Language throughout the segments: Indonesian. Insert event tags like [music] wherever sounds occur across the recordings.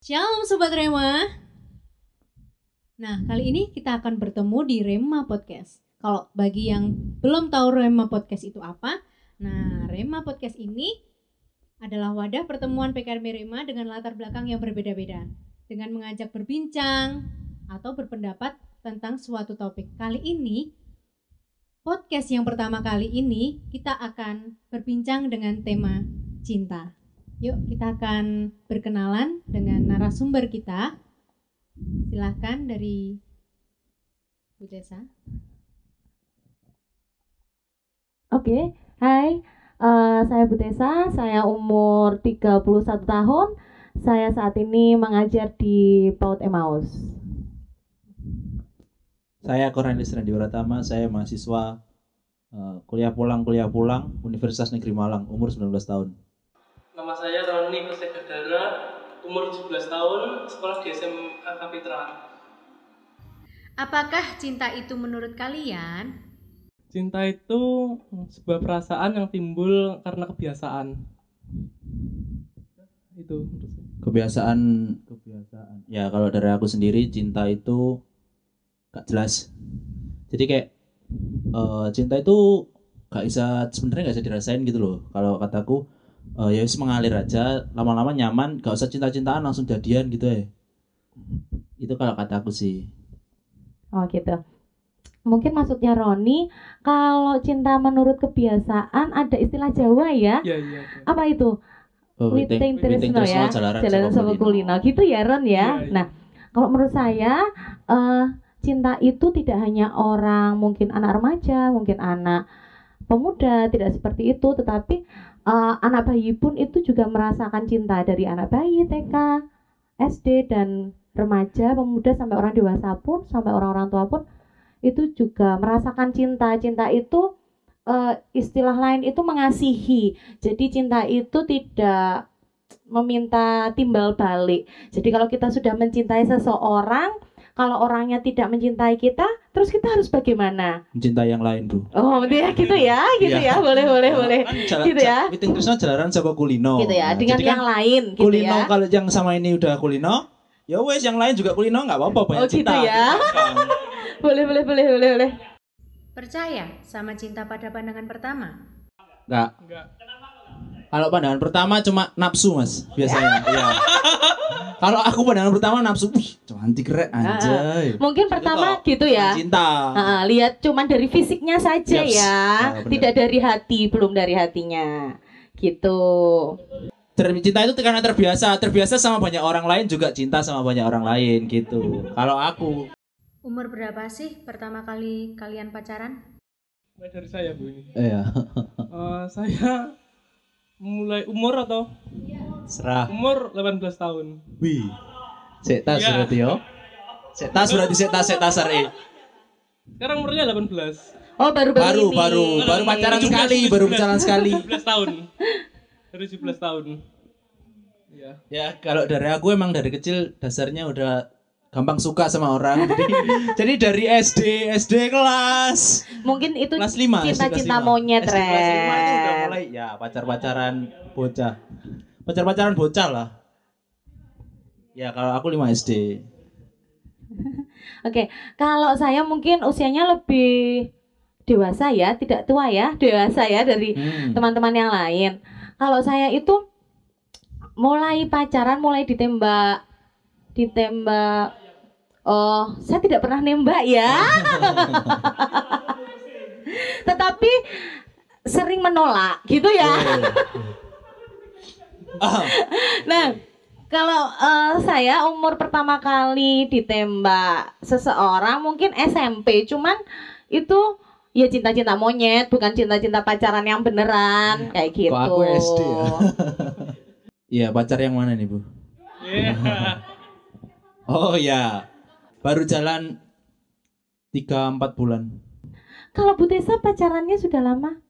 Shalom Sobat Rema. Nah, kali ini kita akan bertemu di Rema Podcast. Kalau bagi yang belum tahu Rema Podcast itu apa, nah Rema Podcast ini adalah wadah pertemuan PKRM Rema dengan latar belakang yang berbeda-beda. Dengan mengajak berbincang atau berpendapat tentang suatu topik. Kali ini, podcast yang pertama kali ini kita akan berbincang dengan tema cinta. Yuk kita akan berkenalan dengan narasumber kita. Silahkan dari Bu Desa. Oke, hai. Eh, saya Bu Tessa, saya umur 31 tahun. Saya saat ini mengajar di PAUD Emmaus. Saya Cornelis Randy Pratama, saya mahasiswa eh, kuliah pulang kuliah pulang Universitas Negeri Malang, umur 19 tahun. Nama saya Roni Kusekadara, umur 17 tahun, sekolah di SMA Kapitra. Apakah cinta itu menurut kalian? Cinta itu sebuah perasaan yang timbul karena kebiasaan. Itu. Kebiasaan kebiasaan. Ya kalau dari aku sendiri cinta itu gak jelas. Jadi kayak eh, cinta itu gak bisa sebenarnya gak bisa dirasain gitu loh. Kalau kataku eh, ya wis mengalir aja, lama-lama nyaman, gak usah cinta-cintaan langsung jadian gitu ya. Itu kalau kataku sih. Oh gitu. Mungkin maksudnya Roni, kalau cinta menurut kebiasaan ada istilah Jawa ya? Iya, iya. iya. Apa itu? Oh, Witing Tresno ya, Jalanan sama kulino. Gitu ya Ron ya. Iya, iya. Nah, kalau menurut saya eh, cinta itu tidak hanya orang mungkin anak remaja, mungkin anak pemuda, tidak seperti itu, tetapi eh, anak bayi pun itu juga merasakan cinta dari anak bayi, TK, SD dan remaja, pemuda sampai orang dewasa pun, sampai orang-orang tua pun itu juga merasakan cinta. Cinta itu eh, istilah lain itu mengasihi. Jadi cinta itu tidak meminta timbal balik. Jadi kalau kita sudah mencintai seseorang, kalau orangnya tidak mencintai kita, terus kita harus bagaimana? Mencintai yang lain, Bu. Oh, dia gitu ya, gitu Iya. ya, boleh, boleh, boleh. Kan jala- Gitu ya. Witing Tresno jalaran sama kulino. Gitu ya, Nah, dengan jadi kan yang lain, gitu kulino ya. kalau yang sama ini udah kulino, ya wes yang lain juga kulino nggak apa-apa banyak Oh, gitu cinta. ya. [laughs] Boleh, boleh, boleh, boleh, boleh. Percaya sama cinta pada pandangan pertama? Nggak. Enggak. Kalau pandangan pertama cuma nafsu mas biasanya. [laughs] Iya. Kalau aku pandangan pertama nafsu, wih cantik keren anjay. Mungkin pertama gitu ya. Cinta. Lihat cuman dari fisiknya saja Yaps. ya, Ah, benar. tidak dari hati, belum dari hatinya. Gitu. Cinta itu karena terbiasa, terbiasa sama banyak orang lain juga cinta sama banyak orang lain gitu. Kalau aku Umur berapa sih pertama kali kalian pacaran? Mulai dari saya, Bu ini. Iya. Eh, saya mulai umur atau Serah. umur 18 tahun. Wih. Sek tas Iya. berarti yo. Sek tas berarti sek tas sare. Sekarang umurnya 18. Oh, baru baru Baru ini. baru baru pacaran sekali, baru pacaran sekali. 17 tahun. Dari 17 tahun. Iya. Ya, kalau dari aku emang dari kecil dasarnya udah gampang suka sama orang. Jadi, [laughs] jadi dari SD, SD kelas Mungkin itu kelas 5, cinta-cinta monyet, SD kelas 5 itu udah Ren. mulai ya pacar-pacaran bocah. Pacar-pacaran bocah lah. Ya, kalau aku 5 SD. [laughs] Oke, kalau saya mungkin usianya lebih dewasa ya, tidak tua ya, [laughs] dewasa ya dari Hmm. teman-teman yang lain. Kalau saya itu mulai pacaran, mulai ditembak, ditembak. Oh, saya tidak pernah nembak ya. [laughs] Tetapi sering menolak, gitu ya. Ah, [laughs] Nah, kalau eh, saya umur pertama kali ditembak seseorang mungkin SMP, cuman itu ya cinta-cinta monyet, bukan cinta-cinta pacaran yang beneran kayak gitu. Kok aku SD ya? [laughs] Iya, pacar yang mana nih, Bu? Iya. Oh ya. Baru jalan 3 4 bulan. Kalau Bu Tessa pacarannya sudah lama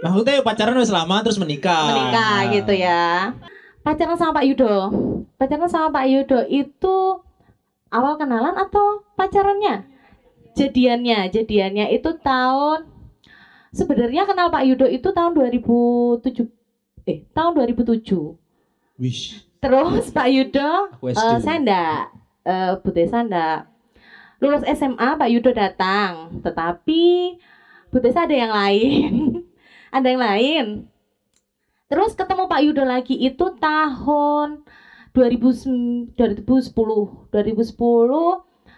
Maksudnya pacaran udah lama terus menikah. menikah gitu ya. Pacaran sama Pak Yudo. Pacaran sama Pak Yudo itu awal kenalan atau pacarannya? Jadiannya, jadiannya itu tahun sebenarnya kenal Pak Yudo itu tahun 2007 eh tahun 2007. Wish. Terus Pak Yudo, SD. saya ndak, eh, Bu. Lulus SMA Pak Yudo datang, tetapi Bu ada yang lain. [laughs] ada yang lain. Terus ketemu Pak Yudo lagi itu tahun 2000, 2010. 2010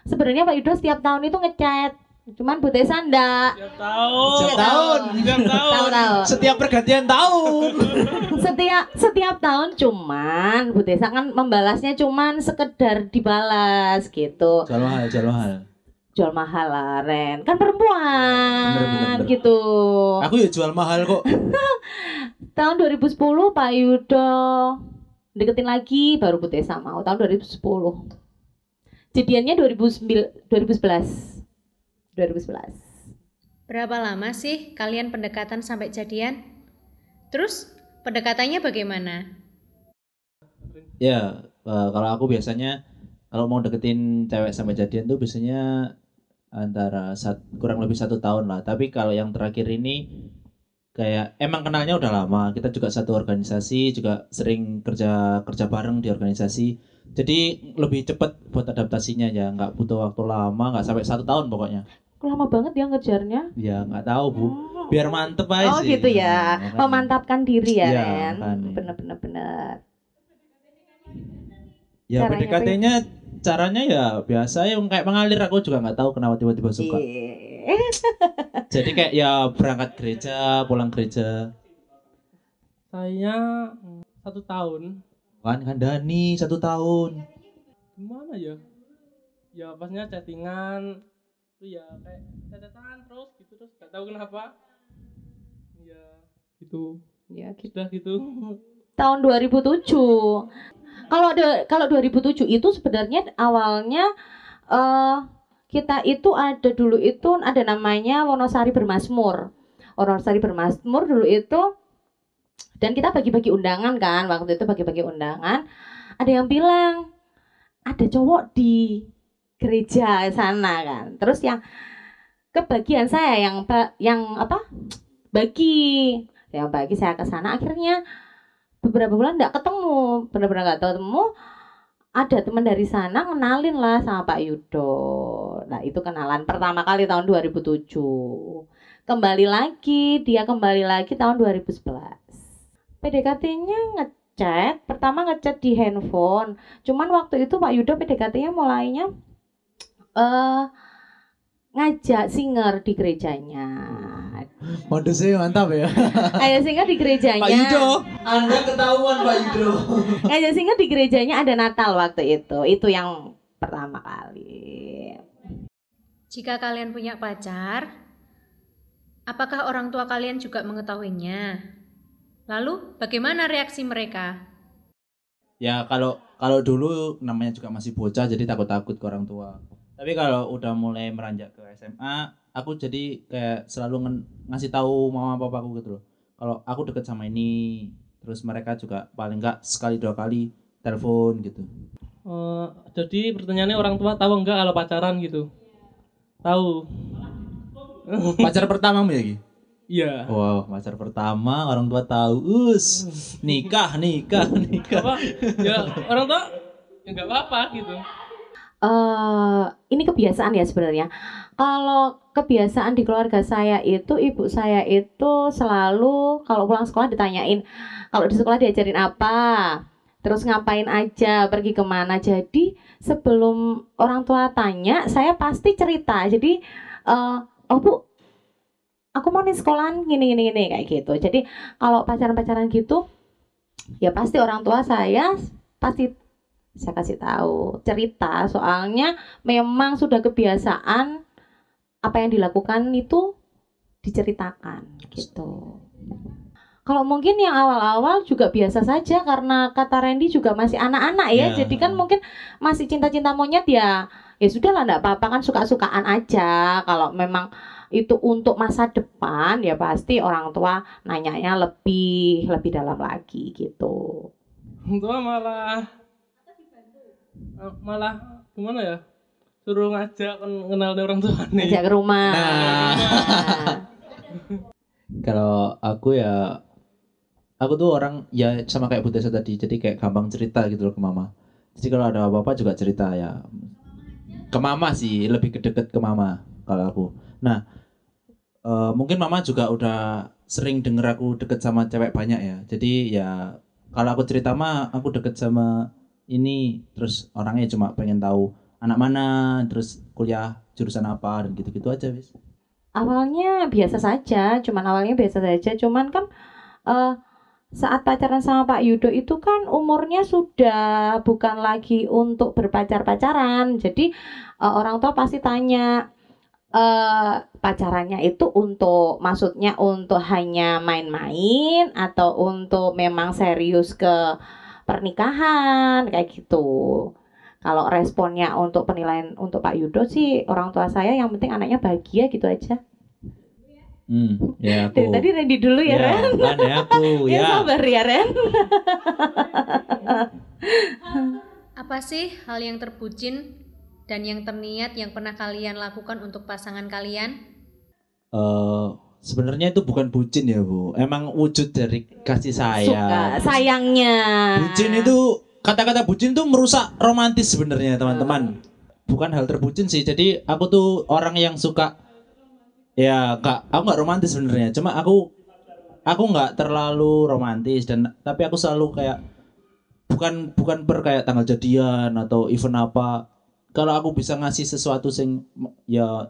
sebenarnya Pak Yudo setiap tahun itu ngechat. Cuman Bu Tessa ndak. Tiap tahun. Setiap tahun. Tiap tahun. Tahu-tahu. Setiap pergantian tahun. [laughs] setiap setiap tahun cuman Bu Tessa kan membalasnya cuman sekedar dibalas gitu jual mahal, jual mahal. jual mahal lah Ren kan perempuan Bener, bener, bener. gitu Aku ya jual mahal kok. [laughs] tahun 2010 Pak Yudo deketin lagi baru Bu Tessa mau tahun 2010 jadiannya 2009 2011 2011 Berapa lama sih kalian pendekatan sampai jadian? Terus pendekatannya bagaimana? Ya, eh, kalau aku biasanya kalau mau deketin cewek sampai jadian tuh biasanya antara sat- kurang lebih satu tahun lah. Tapi kalau yang terakhir ini kayak emang kenalnya udah lama. Kita juga satu organisasi, juga sering kerja kerja bareng di organisasi. Jadi lebih cepet buat adaptasinya ya, nggak butuh waktu lama, nggak sampai satu tahun pokoknya. lama banget ya ngejarnya Ya nggak tahu bu, Oh. biar mantep aja Oh sih. gitu ya, Nah, makanya. memantapkan diri ya, Iya, Ren. makanya. Bener bener bener. Ya PDKT-nya caranya ya biasa yang kayak mengalir aku juga nggak tahu kenapa tiba-tiba suka. Iya. [laughs] Jadi kayak ya berangkat gereja, pulang gereja. Saya mm, satu tahun. Kan kan Dani satu tahun. Gimana ya? Ya pasnya chattingan. Itu ya kayak chattingan terus gitu terus gak tahu kenapa. Ya gitu. Ya, gitu. Sudah gitu. [laughs] Tahun 2007. Kalau ada kalau 2007 itu sebenarnya awalnya eh kita itu ada dulu itu ada namanya Wonosari Bermasmur. Wonosari Bermasmur dulu itu dan kita bagi-bagi undangan kan waktu itu bagi-bagi undangan. Ada yang bilang ada cowok di gereja sana kan. Terus yang kebagian saya yang yang apa bagi yang bagi saya ke sana akhirnya beberapa bulan nggak ketemu benar-benar nggak ketemu ada teman dari sana ngenalin lah sama Pak Yudo. Nah itu kenalan pertama kali tahun 2007 kembali lagi dia kembali lagi tahun 2011 PDKT-nya ngechat pertama ngechat di handphone. Cuman waktu itu Pak Yudo PDKT-nya mulainya eh ngajak singer di gerejanya Modusnya mantap ya. Ayo singer di gerejanya Anda ketahuan Pak Yudo. ngajak singer di gerejanya ada Natal waktu itu itu yang pertama kali Jika kalian punya pacar, apakah orang tua kalian juga mengetahuinya? Lalu, bagaimana reaksi mereka? Ya kalau kalau dulu namanya juga masih bocah jadi takut-takut ke orang tua. Tapi kalau udah mulai meranjak ke SMA, aku jadi kayak selalu ngasih tahu mama papaku gitu loh. Kalau aku deket sama ini, terus mereka juga paling enggak sekali dua kali telepon gitu. Eh, jadi pertanyaannya orang tua tahu enggak kalau pacaran gitu? Tahu. Pacar pertamamu ya Gi? Iya. Wow, pacar pertama orang tua tahu. Us, nikah, nikah, nikah. Apa? Ya orang tua ya enggak apa-apa gitu. Eh ini kebiasaan ya sebenarnya. Kalau kebiasaan di keluarga saya itu ibu saya itu selalu kalau pulang sekolah ditanyain kalau di sekolah diajarin apa, terus ngapain aja, pergi ke mana. Jadi sebelum orang tua tanya, saya pasti cerita. Jadi eh oh bu, aku mau nih sekolahan gini gini gini kayak gitu. Jadi kalau pacaran-pacaran gitu, ya pasti orang tua saya pasti saya kasih tahu cerita soalnya memang sudah kebiasaan apa yang dilakukan itu diceritakan gitu. Kalau mungkin yang awal-awal juga biasa saja karena kata Randy juga masih anak-anak ya, Ya. jadi kan mungkin masih cinta-cinta monyet ya. Ya sudah lah, enggak apa-apa kan suka-sukaan aja. Kalau memang itu untuk masa depan ya pasti orang tua nanyanya lebih lebih dalam lagi gitu. Orang tua malah malah gimana ya? Suruh ngajak ken- kenal orang tua nih. Ngajak ke rumah. Nah. [laughs] Kalau aku ya aku tuh orang ya sama kayak Butesa tadi jadi kayak gampang cerita gitu loh ke mama jadi kalau ada apa-apa juga cerita ya ke mama sih lebih ke deket ke mama kalau aku nah eh, mungkin mama juga udah sering denger aku deket sama cewek banyak ya jadi ya kalau aku cerita mah aku deket sama ini terus orangnya cuma pengen tahu anak mana terus kuliah jurusan apa dan gitu-gitu aja wis awalnya biasa saja, cuman awalnya biasa saja, cuman kan eh saat pacaran sama Pak Yudo itu kan umurnya sudah bukan lagi untuk berpacar-pacaran. Jadi eh, orang tua pasti tanya eh pacarannya itu untuk maksudnya untuk hanya main-main atau untuk memang serius ke pernikahan kayak gitu. Kalau responnya untuk penilaian untuk Pak Yudo sih orang tua saya yang penting anaknya bahagia gitu aja. hmm ya aku Dari tadi Randy dulu ya, Ren. kan ya aku [laughs] Ya, ya sabar ya, Ren. [laughs] Apa sih hal yang terpucin dan yang terniat yang pernah kalian lakukan untuk pasangan kalian? eh sebenarnya itu bukan bucin ya bu. Emang wujud dari kasih Suka sayang sayangnya. bucin itu kata-kata bucin itu merusak romantis sebenarnya teman-teman. Bukan hal terbucin sih. Jadi aku tuh orang yang suka ya kak aku nggak romantis sebenarnya. Cuma aku aku nggak terlalu romantis dan tapi aku selalu kayak bukan bukan per kayak tanggal jadian atau event apa. Kalau aku bisa ngasih sesuatu sing ya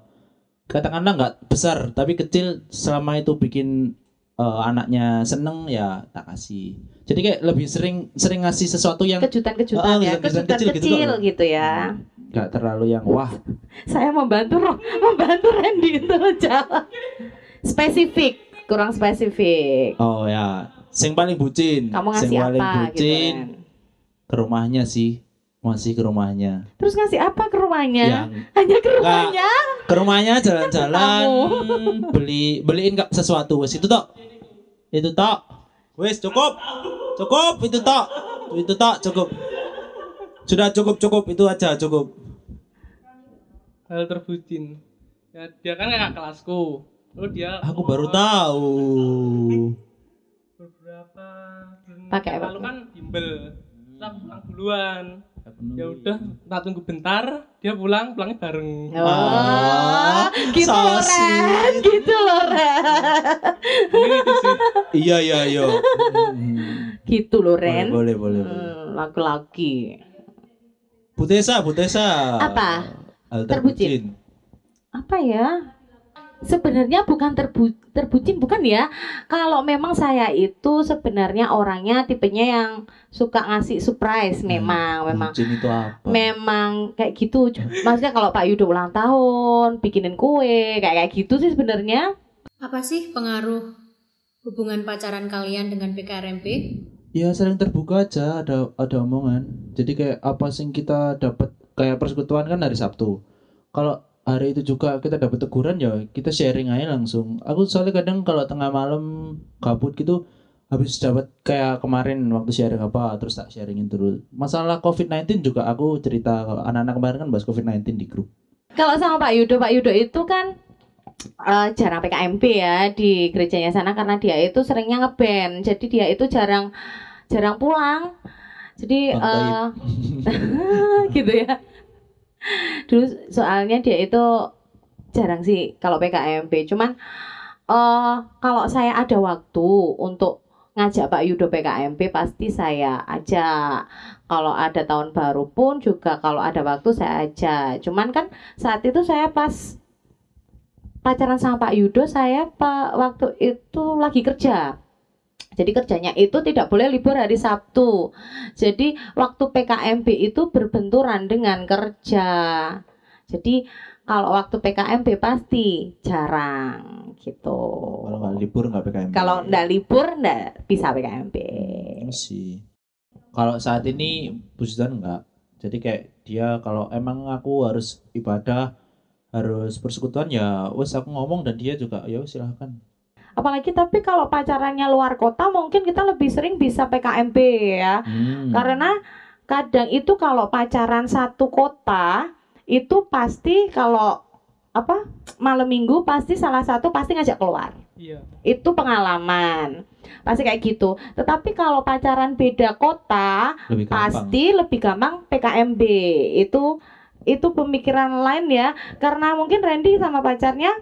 katakanlah nggak besar tapi kecil selama itu bikin eh, anaknya seneng ya tak kasih jadi kayak lebih sering sering ngasih sesuatu yang Kejutan-kejutan Ah, ya, kejutan-kejutan kejutan kecil kecil, gitu gitu, ya. nggak terlalu yang wah [laughs] Saya membantu membantu Randy itu jalan. Spesifik, kurang spesifik. oh ya sing paling bucin Kamu sing ngasih paling apa gitu, bucin Ren? ke rumahnya sih masih ke rumahnya. Terus ngasih apa ke rumahnya? yang [laughs] Hanya ke rumahnya. ke rumahnya jalan-jalan [laughs] beli beliin nggak sesuatu. Wes itu tok. Itu tok. Wes cukup. Cukup itu tok. Itu tok cukup. Sudah cukup cukup. Itu aja cukup. Hal terbucin. Ya dia kan kakak kelasku. Lalu dia aku baru tahu. Beberapa Pakai apa? lalu kan bimbel. Terus aku pulang duluan ya udah tak tunggu bentar dia pulang pulangnya bareng Oh, Ah, gitu loh, Ren. Gitu loh, Ren. Iya iya iya. [laughs] Gitu loh, Ren. boleh boleh boleh Hmm, laki-laki. Butesa Butesa Apa? Hal Terbucin. terbucin apa ya sebenarnya bukan terbu terbucin bukan ya. Kalau memang saya itu sebenarnya orangnya tipenya yang suka ngasih surprise memang memang. bucin itu apa? Memang kayak gitu. Maksudnya kalau Pak Yudo ulang tahun bikinin kue kayak kayak gitu sih sebenarnya. Apa sih pengaruh hubungan pacaran kalian dengan PKRMP? ya sering terbuka aja ada ada omongan. Jadi kayak apa sing kita dapat? Kayak persekutuan kan hari Sabtu. Kalau hari itu juga kita dapat teguran ya kita sharing aja langsung. Aku soalnya kadang kalau tengah malam gabut gitu habis dapat kayak kemarin waktu sharing apa terus tak sharingin terus masalah COVID-19 juga aku cerita anak-anak kemarin kan bahas COVID-19 di grup. Kalau sama Pak Yudo Pak Yudo itu kan eh, jarang PKMP ya di gerejanya sana karena dia itu seringnya ngeband jadi dia itu jarang jarang pulang. Jadi Bang eh [laughs] gitu ya dulu soalnya dia itu jarang sih kalau PKMP cuman eh kalau saya ada waktu untuk ngajak Pak Yudo PKMP pasti saya ajak. Kalau ada tahun baru pun juga kalau ada waktu saya ajak. Cuman kan saat itu saya pas pacaran sama Pak Yudo saya pak waktu itu lagi kerja jadi kerjanya itu tidak boleh libur hari Sabtu jadi waktu PKMP itu berbenturan dengan kerja jadi kalau waktu PKMP pasti jarang gitu kalau nggak libur nggak PKM kalau ndak libur ndak bisa PKMP Iya sih. Kalau saat ini Busudan enggak. Jadi kayak dia kalau emang aku harus ibadah, harus persekutuan ya wes aku ngomong dan dia juga ya silahkan. Apalagi tapi kalau pacarannya luar kota mungkin kita lebih sering bisa PKMP ya Hmm. Karena kadang itu kalau pacaran satu kota itu pasti kalau apa malam minggu pasti salah satu pasti ngajak keluar. Iya. itu pengalaman pasti kayak gitu tetapi kalau pacaran beda kota Lebih gampang. pasti lebih gampang PKMB itu itu pemikiran lain ya karena mungkin Randy sama pacarnya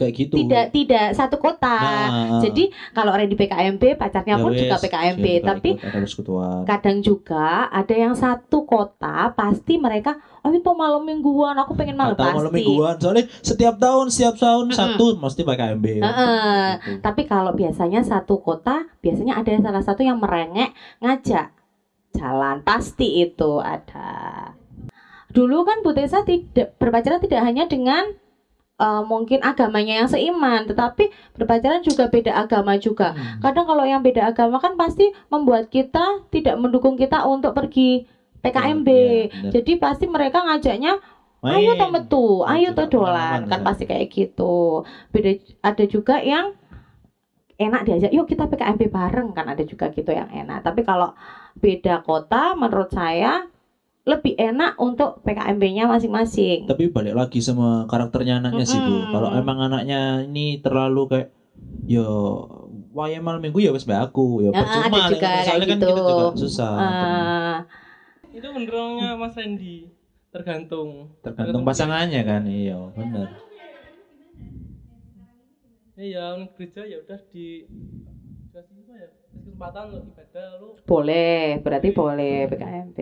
Kayak gitu. tidak tidak satu kota Nah, jadi kalau Randy PKMB pacarnya ya pun juga wes, PKMB siapa tapi ikut, kadang juga ada yang satu kota pasti mereka oh itu malam mingguan aku pengen malam Atau pasti malam mingguan soalnya setiap tahun setiap tahun Mm-mm. satu mesti pakai MB. Heeh. Gitu. Tapi kalau biasanya satu kota, biasanya ada salah satu yang merengek ngajak jalan, pasti itu ada. Dulu kan Bu Tessa tidak berpacaran tidak hanya dengan eh, mungkin agamanya yang seiman, tetapi berpacaran juga beda agama juga. Hmm. Kadang kalau yang beda agama kan pasti membuat kita tidak mendukung kita untuk pergi PKMB. Iya, benar. Jadi pasti mereka ngajaknya Main. ayo toh metu, ayo pengalaman, dolan, kan ya. pasti kayak gitu. Beda ada juga yang enak diajak, yuk kita PKMB bareng kan ada juga gitu yang enak. Tapi kalau beda kota, menurut saya lebih enak untuk PKMB-nya masing-masing. Tapi balik lagi sama karakternya anaknya sih bu. Kalau emang anaknya ini terlalu kayak yo waya malam minggu ya wes bae aku ya Ya, percuma ada juga nih, soalnya kan gitu. kita juga susah Eh, Itu menurutnya Mas Randy tergantung. tergantung pasangannya kan iya bener Iya, orang gereja ya udah di dikasih apa ya? Kesempatan untuk ibadah lu. boleh, berarti boleh PKMB.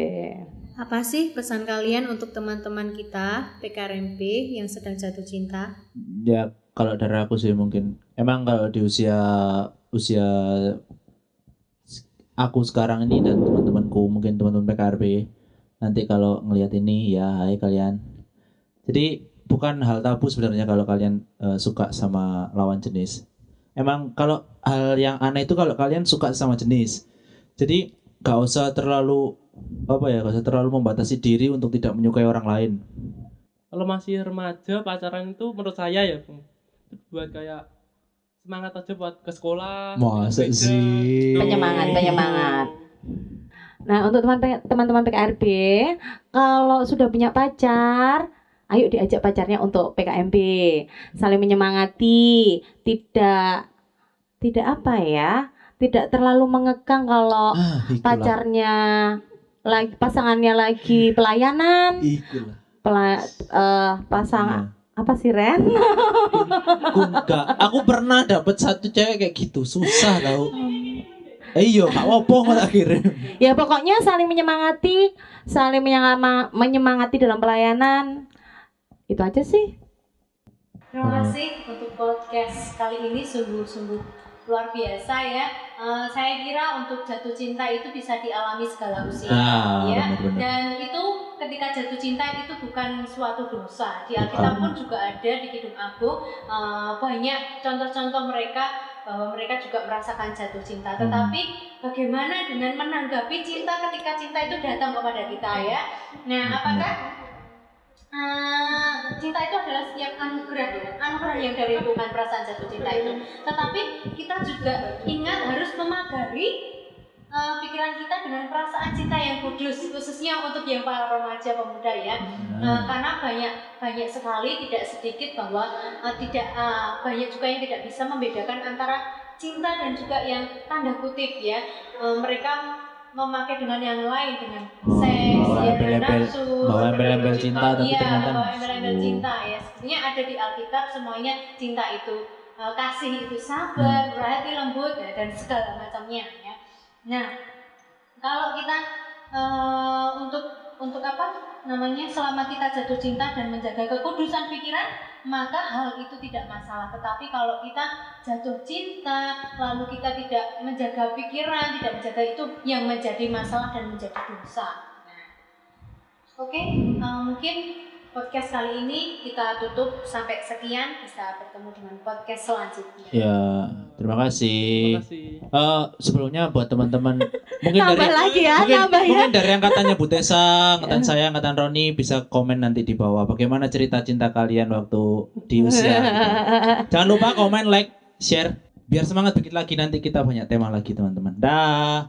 Apa sih pesan kalian untuk teman-teman kita PKRMP yang sedang jatuh cinta? ya kalau dari aku sih mungkin. Emang kalau di usia usia aku sekarang ini dan teman-temanku mungkin teman-teman PKRB nanti kalau ngelihat ini ya hai kalian. Jadi bukan hal tabu sebenarnya kalau kalian eh, suka sama lawan jenis. Emang kalau hal yang aneh itu kalau kalian suka sama jenis. Jadi gak usah terlalu apa ya gak usah terlalu membatasi diri untuk tidak menyukai orang lain Kalau masih remaja pacaran itu menurut saya ya, Bung. Itu buat kayak semangat aja buat ke sekolah. Masa sih? gitu. Penyemangat, penyemangat. Nah, untuk teman- teman-teman PKRB, kalau sudah punya pacar, ayo diajak pacarnya untuk PKMB. Saling menyemangati, tidak tidak apa ya? Tidak terlalu mengekang kalau ah, ikulah. pacarnya lagi pasangannya lagi pelayanan, ikulah pela, eh, pasang apa sih Ren? [laughs] aku enggak aku pernah dapet satu cewek kayak gitu susah tau eh iya gak apa-apa kok tak kirim Ya pokoknya saling menyemangati, saling menyema- menyemangati dalam pelayanan. Itu aja sih. Terima kasih untuk podcast kali ini sungguh-sungguh luar biasa ya. Eh, saya kira untuk jatuh cinta itu bisa dialami segala usia. nah ya. bener-bener Dan itu ketika jatuh cinta itu bukan suatu dosa. Di Alkitab pun juga ada di Kidung Agung eh, banyak contoh-contoh mereka bahwa mereka juga merasakan jatuh cinta. Hmm. Tetapi bagaimana dengan menanggapi cinta ketika cinta itu datang kepada kita ya? Nah, apakah eh, cinta itu adalah setiap anugerah ya, anugerah yang dari Tuhan perasaan jatuh cinta itu. Tetapi kita juga ingat harus memagari eh, pikiran kita dengan perasaan cinta yang kudus, khususnya untuk yang para remaja pemuda ya. Eh, karena banyak banyak sekali tidak sedikit bahwa eh, tidak eh, banyak juga yang tidak bisa membedakan antara cinta dan juga yang tanda kutip ya. Eh, mereka memakai dengan yang lain dengan Oh, seks, bawa ya, embel-embel- nafsu, bawa embel-embel cinta tapi iya, ternyata bawa embel-embel cinta ya. Sebenarnya ada di Alkitab semuanya cinta itu eh, kasih itu sabar, Hmm. berhati lembut ya, dan segala macamnya ya. Nah, kalau kita eh, untuk untuk apa namanya selama kita jatuh cinta dan menjaga kekudusan pikiran maka hal itu tidak masalah. Tetapi kalau kita jatuh cinta lalu kita tidak menjaga pikiran tidak menjaga itu yang menjadi masalah dan menjadi dosa. Nah, oke eh, mungkin podcast kali ini kita tutup sampai sekian bisa bertemu dengan podcast selanjutnya ya terima kasih Terima kasih. Eh, sebelumnya buat teman-teman [laughs] mungkin Nambah dari lagi ya, mungkin, nambah ya. mungkin dari angkatannya Bu Tessa, angkatan saya, angkatan Roni bisa komen nanti di bawah bagaimana cerita cinta kalian waktu di usia. [laughs] gitu. Jangan lupa komen, like, share biar semangat bikin lagi nanti kita banyak tema lagi teman-teman. Dah.